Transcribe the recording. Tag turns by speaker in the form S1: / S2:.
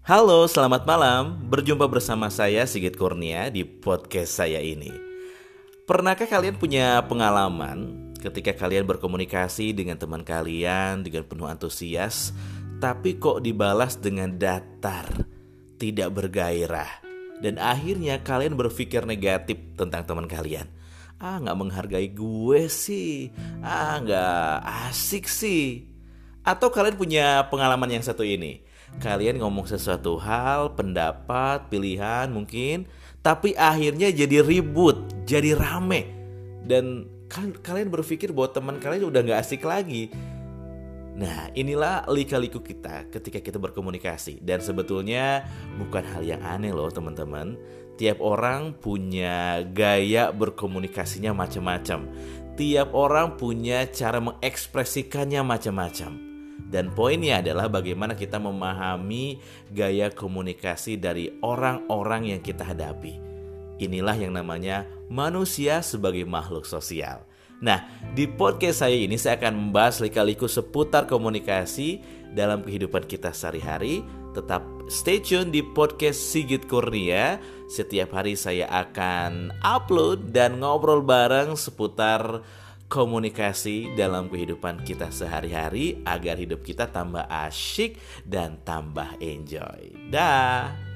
S1: Halo, selamat malam. Berjumpa bersama saya Sigit Kurnia di podcast saya ini. Pernahkah kalian punya pengalaman ketika kalian berkomunikasi dengan teman kalian dengan penuh antusias, tapi kok dibalas dengan datar, tidak bergairah, dan akhirnya kalian berpikir negatif tentang teman kalian? Ah, nggak menghargai gue sih. Ah, nggak asik sih. Atau kalian punya pengalaman yang satu ini? Kalian ngomong sesuatu hal, pendapat, pilihan mungkin, tapi akhirnya jadi ribut, jadi rame. Dan kalian berpikir bahwa teman kalian udah gak asik lagi. Nah, inilah lika-liku kita ketika kita berkomunikasi. Dan sebetulnya bukan hal yang aneh loh teman-teman. Tiap orang punya gaya berkomunikasinya macam-macam. Tiap orang punya cara mengekspresikannya macam-macam. Dan poinnya adalah bagaimana kita memahami gaya komunikasi dari orang-orang yang kita hadapi. Inilah yang namanya manusia sebagai makhluk sosial. Nah, di podcast saya ini saya akan membahas lika-liku seputar komunikasi dalam kehidupan kita sehari-hari. Tetap stay tune di podcast Sigit Kurnia. Setiap hari saya akan upload dan ngobrol bareng seputar komunikasi dalam kehidupan kita sehari-hari agar hidup kita tambah asyik dan tambah enjoy. Dah.